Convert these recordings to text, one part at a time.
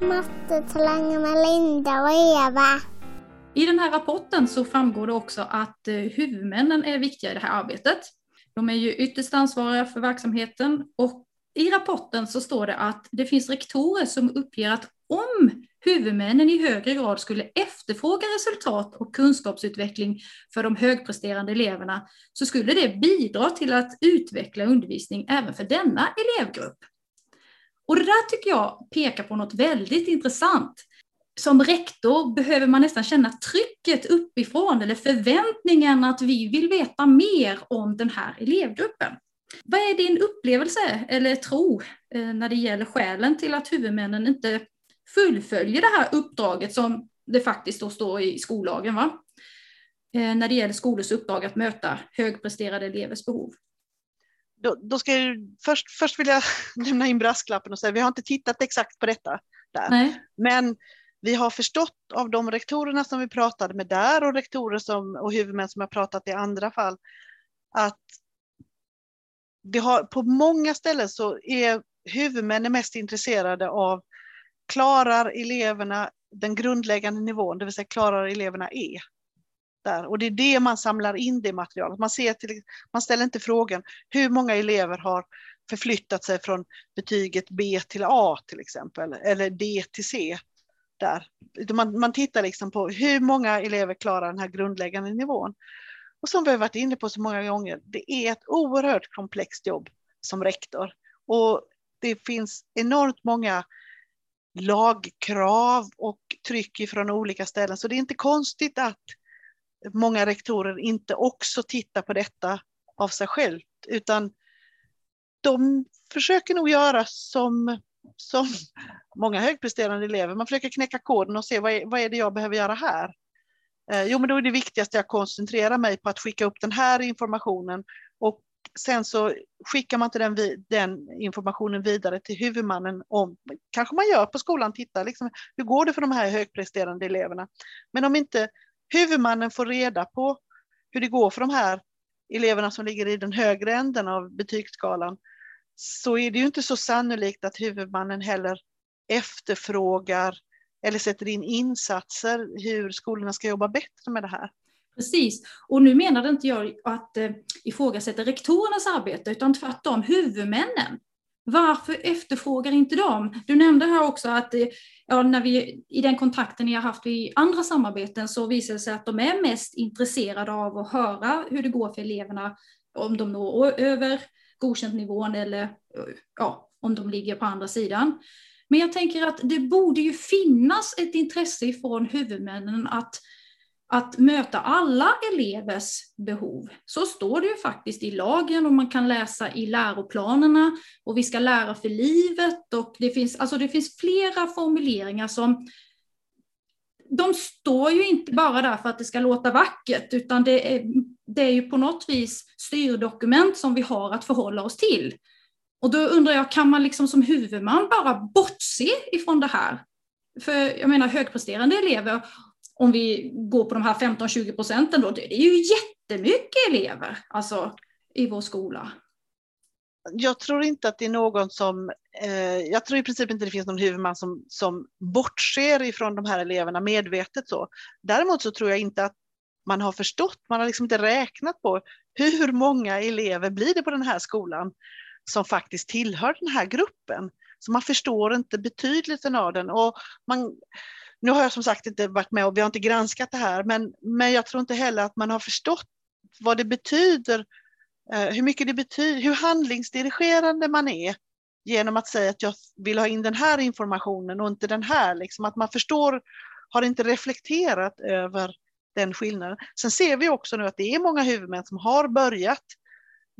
Mattetalanger med Linda och Eva. I den här rapporten så framgår det också att eh, huvudmännen är viktiga i det här arbetet. De är ju ytterst ansvariga för verksamheten och i rapporten så står det att det finns rektorer som uppger att om huvudmännen i högre grad skulle efterfråga resultat och kunskapsutveckling för de högpresterande eleverna så skulle det bidra till att utveckla undervisning även för denna elevgrupp. Och det där tycker jag pekar på något väldigt intressant. Som rektor behöver man nästan känna trycket uppifrån eller förväntningen att vi vill veta mer om den här elevgruppen. Vad är din upplevelse eller tro eh, när det gäller skälen till att huvudmännen inte fullföljer det här uppdraget som det faktiskt då står i skollagen, va? Eh, när det gäller skolors uppdrag att möta högpresterade elevers behov? Då, då ska jag, först, först vill jag lämna in brasklappen och säga vi har inte tittat exakt på detta. Där. Nej. Men vi har förstått av de rektorerna som vi pratade med där och rektorer som, och huvudmän som har pratat i andra fall att det har, på många ställen så är huvudmännen mest intresserade av klarar eleverna den grundläggande nivån, det vill säga klarar eleverna E? Där. Och det är det man samlar in det materialet. Man, ser till, man ställer inte frågan hur många elever har förflyttat sig från betyget B till A till exempel, eller D till C. Där. Man, man tittar liksom på hur många elever klarar den här grundläggande nivån. Och som vi har varit inne på så många gånger, det är ett oerhört komplext jobb som rektor. Och det finns enormt många lagkrav och tryck från olika ställen. Så det är inte konstigt att många rektorer inte också tittar på detta av sig självt, utan de försöker nog göra som, som många högpresterande elever. Man försöker knäcka koden och se vad är, vad är det jag behöver göra här. Eh, jo, men då är det viktigaste att jag koncentrerar mig på att skicka upp den här informationen och sen så skickar man inte den, den, informationen vidare till huvudmannen om, kanske man gör på skolan, tittar liksom, hur går det för de här högpresterande eleverna? Men om inte huvudmannen får reda på hur det går för de här eleverna som ligger i den högre änden av betygsskalan, så är det ju inte så sannolikt att huvudmannen heller efterfrågar eller sätter in insatser hur skolorna ska jobba bättre med det här. Precis, och nu menade inte jag att eh, ifrågasätta rektorernas arbete, utan tvärtom huvudmännen. Varför efterfrågar inte de? Du nämnde här också att eh, ja, när vi, i den kontakten ni har haft i andra samarbeten så visar det sig att de är mest intresserade av att höra hur det går för eleverna, om de når över godkänt nivån eller eh, ja, om de ligger på andra sidan. Men jag tänker att det borde ju finnas ett intresse från huvudmännen att att möta alla elevers behov. Så står det ju faktiskt i lagen och man kan läsa i läroplanerna och vi ska lära för livet och det finns, alltså det finns flera formuleringar som de står ju inte bara där för att det ska låta vackert, utan det är, det är ju på något vis styrdokument som vi har att förhålla oss till. Och då undrar jag, kan man liksom som huvudman bara bortse ifrån det här? För jag menar högpresterande elever om vi går på de här 15-20 procenten då, det är ju jättemycket elever alltså, i vår skola. Jag tror inte att det är någon som, eh, jag tror i princip inte det finns någon huvudman som, som bortser ifrån de här eleverna medvetet så. Däremot så tror jag inte att man har förstått, man har liksom inte räknat på hur många elever blir det på den här skolan som faktiskt tillhör den här gruppen. Så man förstår inte betydelsen av den. Och man, nu har jag som sagt inte varit med och vi har inte granskat det här, men, men jag tror inte heller att man har förstått vad det betyder, eh, hur mycket det betyder, hur handlingsdirigerande man är genom att säga att jag vill ha in den här informationen och inte den här. Liksom att man förstår, har inte reflekterat över den skillnaden. Sen ser vi också nu att det är många huvudmän som har börjat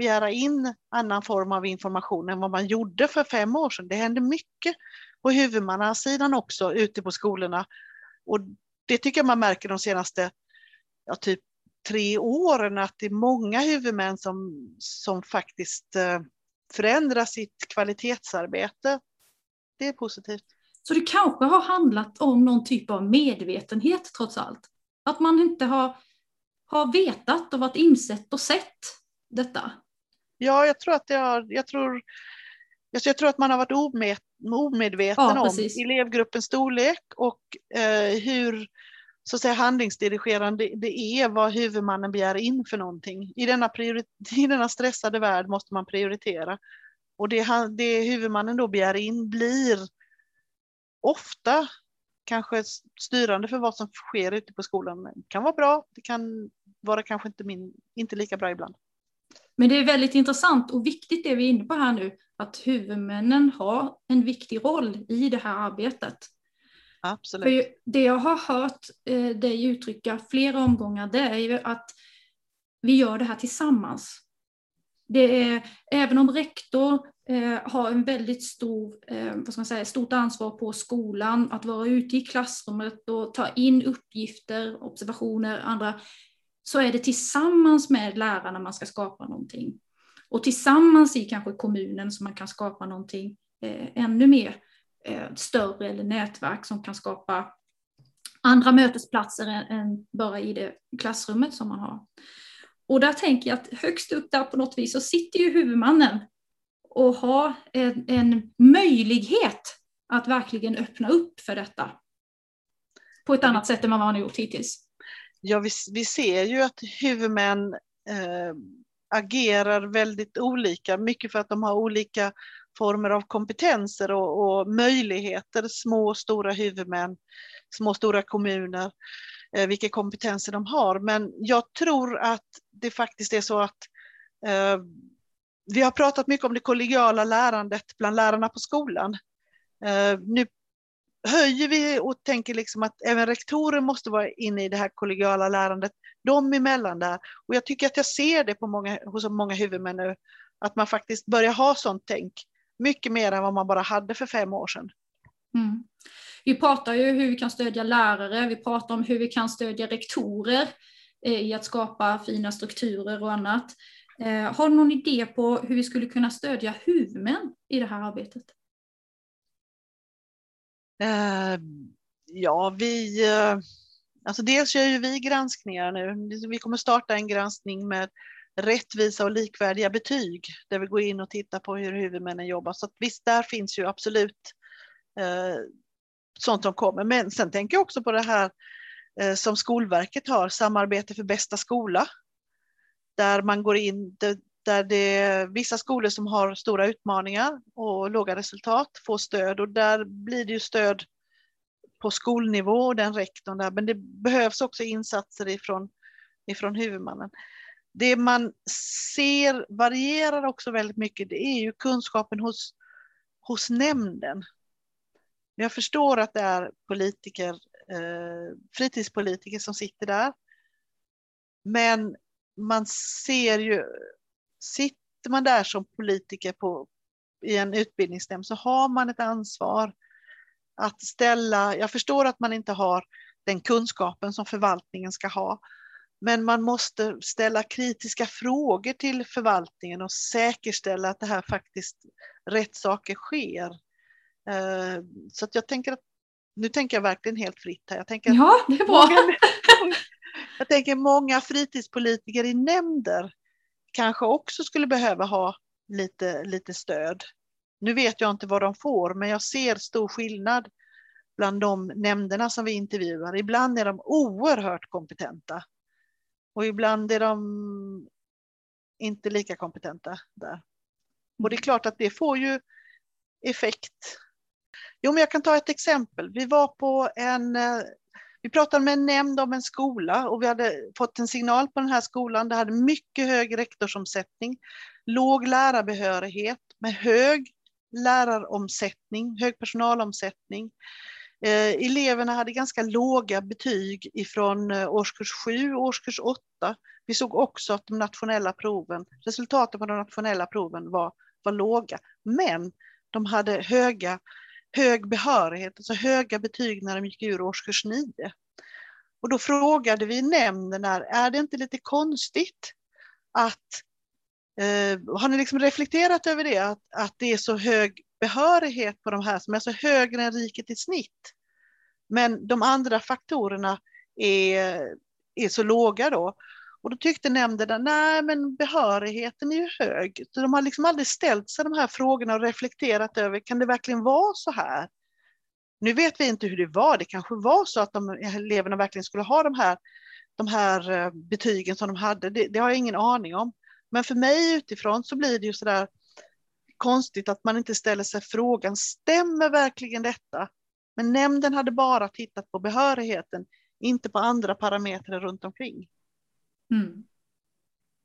begära in annan form av information än vad man gjorde för fem år sedan. Det händer mycket på huvudmannasidan också ute på skolorna. Och det tycker jag man märker de senaste ja, typ tre åren att det är många huvudmän som, som faktiskt eh, förändrar sitt kvalitetsarbete. Det är positivt. Så det kanske har handlat om någon typ av medvetenhet trots allt? Att man inte har, har vetat och varit insett och sett detta? Ja, jag tror att det har, jag tror, jag tror att man har varit omedveten ja, om elevgruppens storlek och eh, hur så att säga, handlingsdirigerande det är vad huvudmannen begär in för någonting. I denna, I denna stressade värld måste man prioritera. Och det, det huvudmannen då begär in blir ofta kanske styrande för vad som sker ute på skolan. Det kan vara bra, det kan vara kanske inte, min, inte lika bra ibland. Men det är väldigt intressant och viktigt det vi är inne på här nu, att huvudmännen har en viktig roll i det här arbetet. Absolut. För det jag har hört eh, dig uttrycka flera omgångar, det är ju att vi gör det här tillsammans. Det är, även om rektor eh, har en väldigt stor, eh, vad ska man säga, stort ansvar på skolan, att vara ute i klassrummet och ta in uppgifter, observationer, andra, så är det tillsammans med lärarna man ska skapa någonting. Och tillsammans i kanske kommunen som man kan skapa någonting eh, ännu mer eh, större eller nätverk som kan skapa andra mötesplatser än, än, bara i det klassrummet som man har. Och där tänker jag att högst upp där på något vis så sitter ju huvudmannen och har en, en möjlighet att verkligen öppna upp för detta på ett annat sätt än vad man har gjort hittills. Ja, vi, vi ser ju att huvudmän eh, agerar väldigt olika, mycket för att de har olika former av kompetenser och, och möjligheter, små och stora huvudmän, små och stora kommuner, eh, vilka kompetenser de har. Men jag tror att det faktiskt är så att eh, vi har pratat mycket om det kollegiala lärandet bland lärarna på skolan. Eh, nu höjer vi och tänker liksom att även rektorer måste vara inne i det här kollegiala lärandet, de emellan där. Och jag tycker att jag ser det på många, hos många huvudmän nu, att man faktiskt börjar ha sånt tänk, mycket mer än vad man bara hade för fem år sedan. Mm. Vi pratar ju hur vi kan stödja lärare, vi pratar om hur vi kan stödja rektorer eh, i att skapa fina strukturer och annat. Eh, har du någon idé på hur vi skulle kunna stödja huvudmän i det här arbetet? Eh, ja, vi... Eh, alltså dels gör ju vi granskningar nu. Vi kommer starta en granskning med rättvisa och likvärdiga betyg där vi går in och tittar på hur huvudmännen jobbar. Så att visst, där finns ju absolut eh, sånt som kommer. Men sen tänker jag också på det här eh, som Skolverket har, Samarbete för bästa skola. Där man går in, där det är vissa skolor som har stora utmaningar och låga resultat får stöd och där blir det ju stöd på skolnivå och den rektorn där, men det behövs också insatser ifrån, ifrån huvudmannen. Det man ser varierar också väldigt mycket, det är ju kunskapen hos, hos nämnden. Jag förstår att det är politiker, eh, fritidspolitiker som sitter där. Men man ser ju sitter man där som politiker på, i en utbildningsnämnd så har man ett ansvar att ställa, jag förstår att man inte har den kunskapen som förvaltningen ska ha, men man måste ställa kritiska frågor till förvaltningen och säkerställa att det här faktiskt rätt saker sker. Eh, så att jag tänker att nu tänker jag verkligen helt fritt här. Jag tänker ja, det är bra. Många, jag tänker många fritidspolitiker i nämnder kanske också skulle behöva ha lite, lite stöd. Nu vet jag inte vad de får, men jag ser stor skillnad bland de nämnderna som vi intervjuar. Ibland är de oerhört kompetenta och ibland är de inte lika kompetenta där. Och det är klart att det får ju effekt. Jo, men jag kan ta ett exempel. Vi var på en eh, vi pratade med en nämnd om en skola och vi hade fått en signal på den här skolan. Det hade mycket hög rektorsomsättning, låg lärarbehörighet med hög läraromsättning, hög personalomsättning. Eh, eleverna hade ganska låga betyg ifrån eh, årskurs 7 och årskurs 8. Vi såg också att de nationella proven, resultaten på de nationella proven var, var låga, men de hade höga hög behörighet, alltså höga betyg när de gick ur årskurs 9. Och då frågade vi nämnden, är det inte lite konstigt att eh, har ni liksom reflekterat över det, att, att det är så hög behörighet på de här som är så högre än riket i snitt? Men de andra faktorerna är, är så låga då. Och då tyckte nämnden nej men behörigheten är ju hög. Så de har liksom aldrig ställt sig de här frågorna och reflekterat över, kan det verkligen vara så här? Nu vet vi inte hur det var, det kanske var så att de, eleverna verkligen skulle ha de här, de här eh, betygen som de hade, det, det har jag ingen aning om. Men för mig utifrån så blir det ju sådär konstigt att man inte ställer sig frågan, stämmer verkligen detta? Men nämnden hade bara tittat på behörigheten, inte på andra parametrar runt omkring. Mm.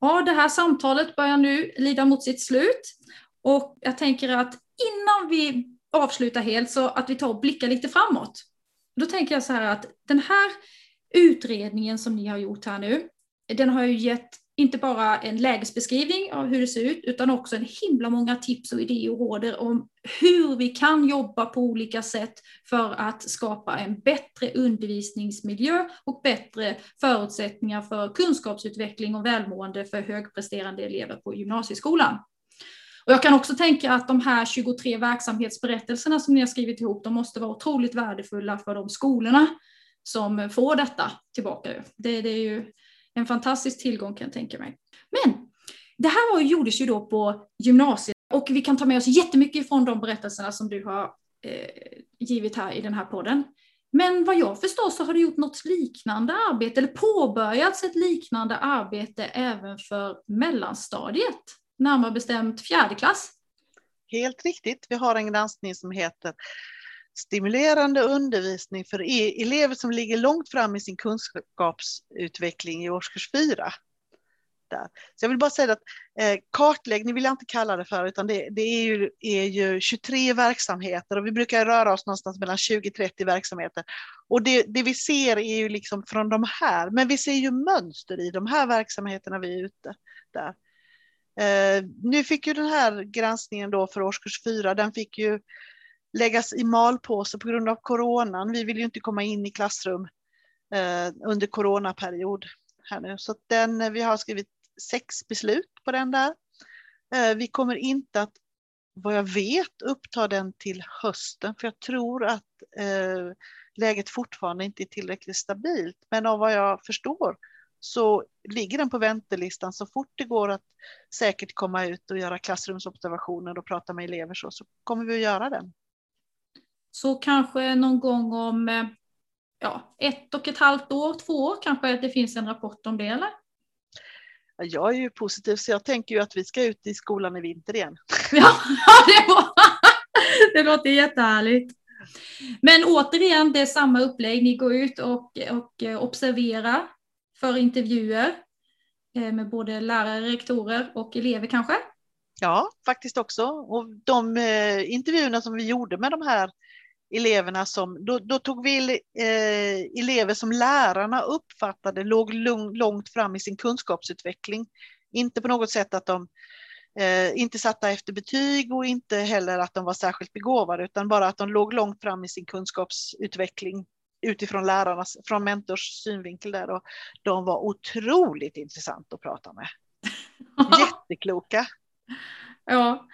Ja, det här samtalet börjar nu lida mot sitt slut. Och jag tänker att innan vi avslutar helt så att vi tar och blickar lite framåt. Då tänker jag så här att den här utredningen som ni har gjort här nu, den har ju gett inte bara en lägesbeskrivning av hur det ser ut, utan också en himla många tips och idéer och råder om hur vi kan jobba på olika sätt för att skapa en bättre undervisningsmiljö och bättre förutsättningar för kunskapsutveckling och välmående för högpresterande elever på gymnasieskolan. Och jag kan också tänka att de här 23 verksamhetsberättelserna som ni har skrivit ihop, de måste vara otroligt värdefulla för de skolorna som får detta tillbaka. Det, det är ju en fantastisk tillgång kan jag tänka mig. Men det här var, gjordes ju då på gymnasiet och vi kan ta med oss jättemycket från de berättelserna som du har eh, givit här i den här podden. Men vad jag förstår så har du gjort något liknande arbete, eller påbörjats ett liknande arbete även för mellanstadiet, närmare bestämt fjärde klass. Helt riktigt. Vi har en granskning som heter stimulerande undervisning för e-, elever som ligger långt fram i sin kunskapsutveckling i årskurs 4. Där. Så jag vill bara säga att eh, kartläggning vill jag inte kalla det för, utan det, det är, ju, är, ju, 23 verksamheter och vi brukar röra oss någonstans mellan 20-30 verksamheter. Och det, det, vi ser är ju liksom från de här, men vi ser ju mönster i de här verksamheterna vi är ute där. Eh, nu fick ju den här granskningen då för årskurs 4, den fick ju läggas i malpåse på grund av coronan. Vi vill ju inte komma in i klassrum eh, under coronaperiod här nu. Så den, eh, vi har skrivit sex beslut på den där. Eh, vi kommer inte att, vad jag vet, uppta den till hösten, för jag tror att eh, läget fortfarande inte är tillräckligt stabilt. Men av vad jag förstår så ligger den på väntelistan så fort det går att säkert komma ut och göra klassrumsobservationer och prata med elever så, så kommer vi att göra den. Så kanske någon gång om eh, ja, ett och ett halvt år, två år kanske det finns en rapport om det eller? Jag är ju positiv så jag tänker ju att vi ska ut i skolan i vinter igen. Ja, det, var, det låter jättehärligt. Men återigen, det är samma upplägg. Ni går ut och, och eh, observerar för intervjuer eh, med både lärare, rektorer och elever kanske? Ja, faktiskt också. Och de intervjuerna som vi gjorde med de här eleverna som, då, då tog vi eh, elever som lärarna uppfattade låg långt fram i sin kunskapsutveckling. Inte på något sätt att de eh, inte satta efter betyg och inte heller att de var särskilt begåvade, utan bara att de låg långt fram i sin kunskapsutveckling utifrån lärarnas, från mentors synvinkel där. Och de var otroligt intressanta att prata med. Jättekloka. Ja,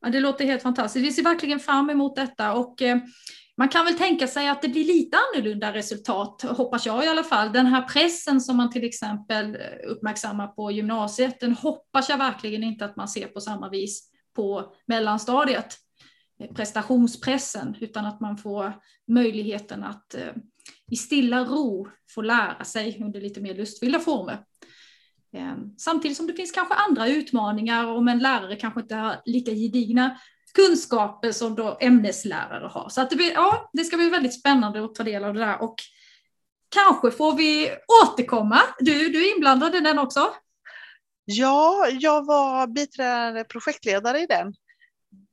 Ja, det låter helt fantastiskt. Vi ser verkligen fram emot detta och eh, man kan väl tänka sig att det blir lite annorlunda resultat, hoppas jag i alla fall. Den här pressen som man till exempel eh, uppmärksammar på gymnasiet, den hoppas jag verkligen inte att man ser på samma vis på mellanstadiet, eh, prestationspressen, utan att man får möjligheten att eh, i stilla ro få lära sig under lite mer lustfyllda former. Ehm, samtidigt som det finns kanske andra utmaningar om en lärare kanske inte har lika gedigna kunskaper som då ämneslärare har. Så att det, blir, ja, det ska bli väldigt spännande att ta del av det där och kanske får vi återkomma. Du, du är inblandad i den också? Ja, jag var biträdande projektledare i den.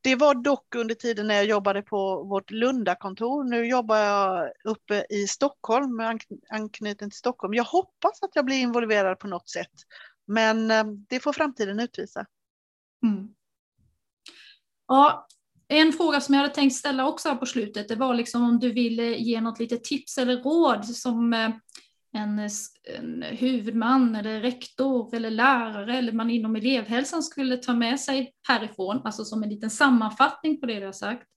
Det var dock under tiden när jag jobbade på vårt Lundakontor. Nu jobbar jag uppe i Stockholm med anknytning till Stockholm. Jag hoppas att jag blir involverad på något sätt, men eh, det får framtiden utvisa. Mm. Ja, en fråga som jag hade tänkt ställa också här på slutet, det var liksom om du ville ge något litet tips eller råd som eh, en, en huvudman eller rektor eller lärare eller man inom elevhälsan skulle ta med sig härifrån, alltså som en liten sammanfattning på det du har sagt.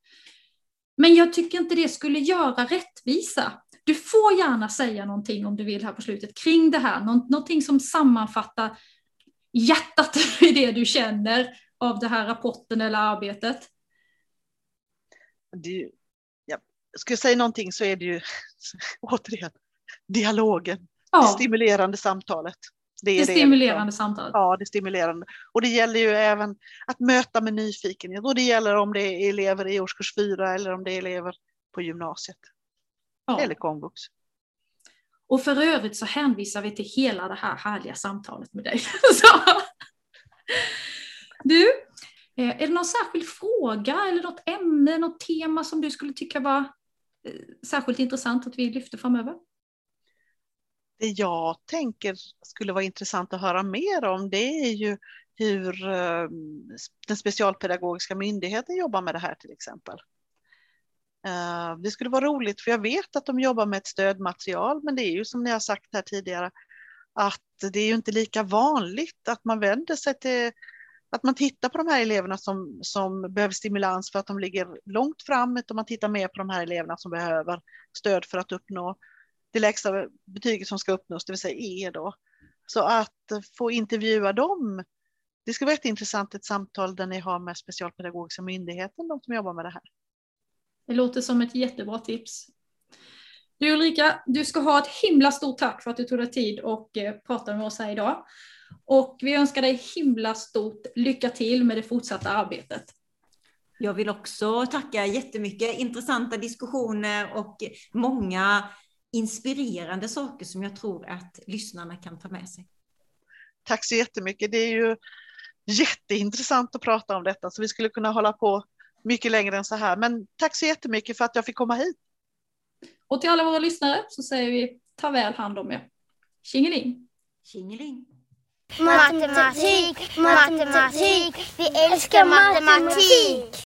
Men jag tycker inte det skulle göra rättvisa. Du får gärna säga någonting om du vill här på slutet kring det här, Nå någonting som sammanfattar hjärtat i det du känner av den här rapporten eller arbetet. Det, ja, ska jag säga någonting så är det ju återigen dialogen, ja. det stimulerande samtalet. Det, det stimulerande det, samtalet. Ja, det stimulerande. Och det gäller ju även att möta med nyfikenhet. Och det gäller om det är elever i årskurs fyra eller om det är elever på gymnasiet. Ja. Eller komvux. Och för övrigt så hänvisar vi till hela det här härliga samtalet med dig. så. Du, eh, är det någon särskild fråga eller något ämne, något tema som du skulle tycka var eh, särskilt intressant att vi lyfter framöver? Det jag tänker skulle vara intressant att höra mer om det är ju hur ehm, den specialpedagogiska myndigheten jobbar med det här till exempel. Eh, det skulle vara roligt för jag vet att de jobbar med ett stödmaterial men det är ju som ni har sagt här tidigare att det är ju inte lika vanligt att man vänder sig till att man tittar på de här eleverna som, som behöver stimulans för att de ligger långt fram, utan man tittar mer på de här eleverna som behöver stöd för att uppnå det lägsta betyget som ska uppnås, det vill säga E då. Så att få intervjua dem, det ska vara jätteintressant ett samtal där ni har med Specialpedagogiska myndigheten, de som jobbar med det här. Det låter som ett jättebra tips. Du Ulrika, du ska ha ett himla stort tack för att du tog dig tid och eh, pratade med oss här idag. Och vi önskar dig himla stort lycka till med det fortsatta arbetet. Jag vill också tacka jättemycket. Intressanta diskussioner och många inspirerande saker som jag tror att lyssnarna kan ta med sig. Tack så jättemycket. Det är ju jätteintressant att prata om detta, så vi skulle kunna hålla på mycket längre än så här. Men tack så jättemycket för att jag fick komma hit. Och till alla våra lyssnare så säger vi ta väl hand om er. Tjingeling! Tjingeling! Matematik, matematik, vi älskar matematik!